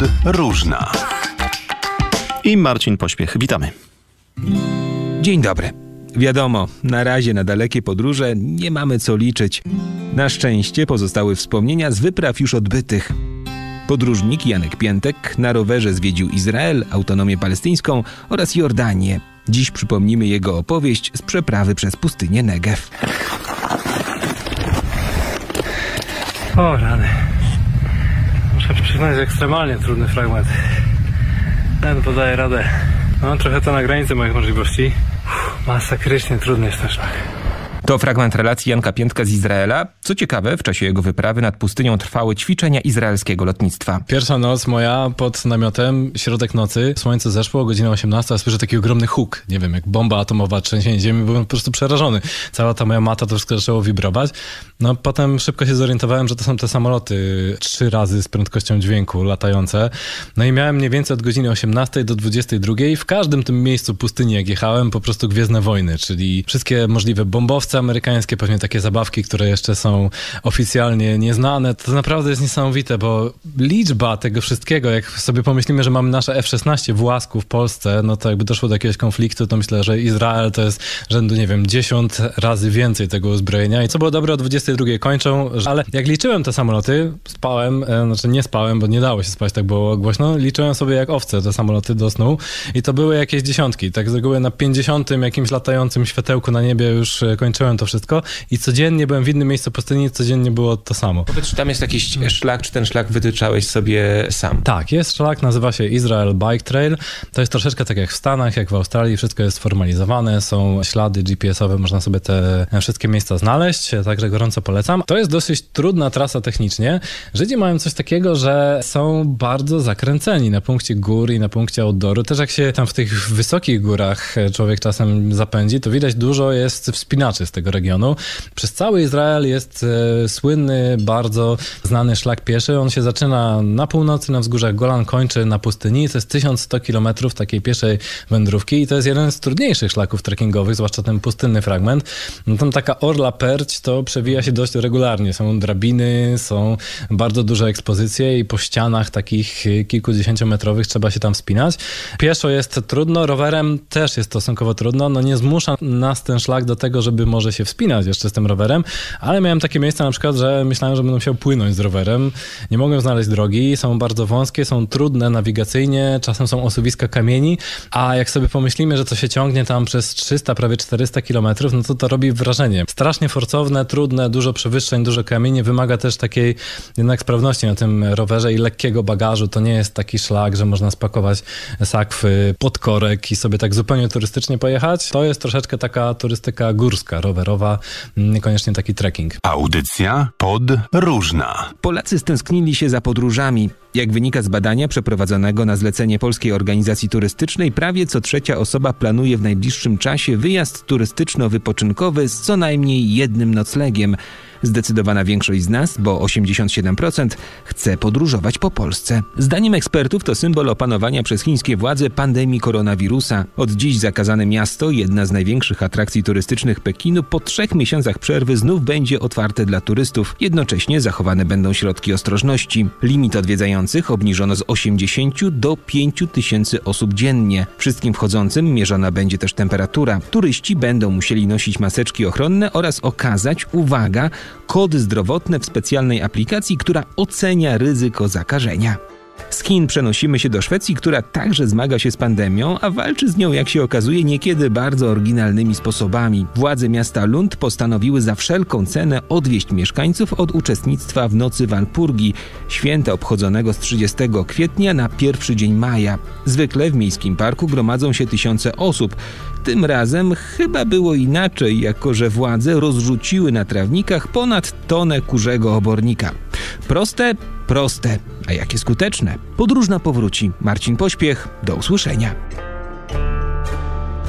Pod różna. I Marcin Pośpiech. Witamy. Dzień dobry. Wiadomo, na razie na dalekie podróże nie mamy co liczyć. Na szczęście pozostały wspomnienia z wypraw już odbytych. Podróżnik Janek Piętek na rowerze zwiedził Izrael, autonomię palestyńską oraz Jordanię. Dziś przypomnimy jego opowieść z przeprawy przez pustynię Negev. O rany. Przyznać, że ekstremalnie trudny fragment. Ten podaje radę. No trochę to na granicy moich możliwości. Uff, masakrycznie trudny jest ten szlak. To fragment relacji Janka Piętka z Izraela. Co ciekawe, w czasie jego wyprawy nad pustynią trwały ćwiczenia izraelskiego lotnictwa. Pierwsza noc moja pod namiotem, środek nocy, słońce zeszło, godzina 18, a słyszę taki ogromny huk, nie wiem, jak bomba atomowa, trzęsienie ziemi, byłem po prostu przerażony. Cała ta moja mata to wszystko zaczęło wibrować. No potem szybko się zorientowałem, że to są te samoloty trzy razy z prędkością dźwięku latające. No i miałem mniej więcej od godziny 18 do 22 w każdym tym miejscu pustyni, jak jechałem, po prostu Gwiezdne Wojny, czyli wszystkie możliwe bombowce amerykańskie, pewnie takie zabawki, które jeszcze są oficjalnie nieznane. To naprawdę jest niesamowite, bo liczba tego wszystkiego, jak sobie pomyślimy, że mamy nasze F-16 w Łasku w Polsce, no to jakby doszło do jakiegoś konfliktu, to myślę, że Izrael to jest rzędu, nie wiem, 10 razy więcej tego uzbrojenia. I co było dobre, o 22 kończą, ale jak liczyłem te samoloty, spałem, e, znaczy nie spałem, bo nie dało się spać, tak było głośno, liczyłem sobie jak owce te samoloty do snu i to były jakieś dziesiątki. Tak z reguły na 50 jakimś latającym światełku na niebie już e, kończyłem to wszystko i codziennie byłem w innym miejscu pustyni, codziennie było to samo. Powiedz, czy tam jest jakiś szlak, czy ten szlak wytyczałeś sobie sam? Tak, jest szlak, nazywa się Israel Bike Trail. To jest troszeczkę tak jak w Stanach, jak w Australii, wszystko jest sformalizowane, są ślady GPS-owe, można sobie te wszystkie miejsca znaleźć, także gorąco polecam. To jest dosyć trudna trasa technicznie. Żydzi mają coś takiego, że są bardzo zakręceni na punkcie gór i na punkcie outdooru. Też jak się tam w tych wysokich górach człowiek czasem zapędzi, to widać dużo jest wspinaczy z tego regionu. Przez cały Izrael jest e, słynny, bardzo znany szlak pieszy. On się zaczyna na północy, na wzgórzach Golan, kończy na pustyni. To jest 1100 km takiej pieszej wędrówki i to jest jeden z trudniejszych szlaków trekkingowych, zwłaszcza ten pustynny fragment. No, tam taka orla perć to przewija się dość regularnie. Są drabiny, są bardzo duże ekspozycje i po ścianach takich kilkudziesięciometrowych trzeba się tam wspinać. Pieszo jest trudno, rowerem też jest stosunkowo trudno. No nie zmusza nas ten szlak do tego, żeby może się wspinać jeszcze z tym rowerem, ale miałem takie miejsca na przykład, że myślałem, że będę musiał płynąć z rowerem. Nie mogłem znaleźć drogi, są bardzo wąskie, są trudne nawigacyjnie, czasem są osuwiska kamieni, a jak sobie pomyślimy, że to się ciągnie tam przez 300, prawie 400 kilometrów, no to to robi wrażenie. Strasznie forcowne, trudne, dużo przewyższeń, dużo kamieni, wymaga też takiej jednak sprawności na tym rowerze i lekkiego bagażu. To nie jest taki szlak, że można spakować sakwy pod korek i sobie tak zupełnie turystycznie pojechać. To jest troszeczkę taka turystyka górska, rowerowa, niekoniecznie taki trekking. Audycja pod różna. Polacy stęsknili się za podróżami. Jak wynika z badania przeprowadzonego na zlecenie Polskiej Organizacji Turystycznej, prawie co trzecia osoba planuje w najbliższym czasie wyjazd turystyczno-wypoczynkowy z co najmniej jednym noclegiem. Zdecydowana większość z nas, bo 87%, chce podróżować po Polsce. Zdaniem ekspertów to symbol opanowania przez chińskie władze pandemii koronawirusa. Od dziś zakazane miasto, jedna z największych atrakcji turystycznych Pekinu, po trzech miesiącach przerwy znów będzie otwarte dla turystów. Jednocześnie zachowane będą środki ostrożności. Limit odwiedzających obniżono z 80 do 5 tysięcy osób dziennie. Wszystkim wchodzącym mierzona będzie też temperatura. Turyści będą musieli nosić maseczki ochronne oraz okazać, uwaga, kody zdrowotne w specjalnej aplikacji, która ocenia ryzyko zakażenia. Z Chin przenosimy się do Szwecji, która także zmaga się z pandemią, a walczy z nią, jak się okazuje, niekiedy bardzo oryginalnymi sposobami. Władze miasta Lund postanowiły za wszelką cenę odwieść mieszkańców od uczestnictwa w Nocy Walpurgi, święta obchodzonego z 30 kwietnia na pierwszy dzień maja. Zwykle w miejskim parku gromadzą się tysiące osób. Tym razem chyba było inaczej, jako że władze rozrzuciły na trawnikach ponad tonę kurzego obornika. Proste, proste, a jakie skuteczne. Podróżna powróci. Marcin Pośpiech, do usłyszenia.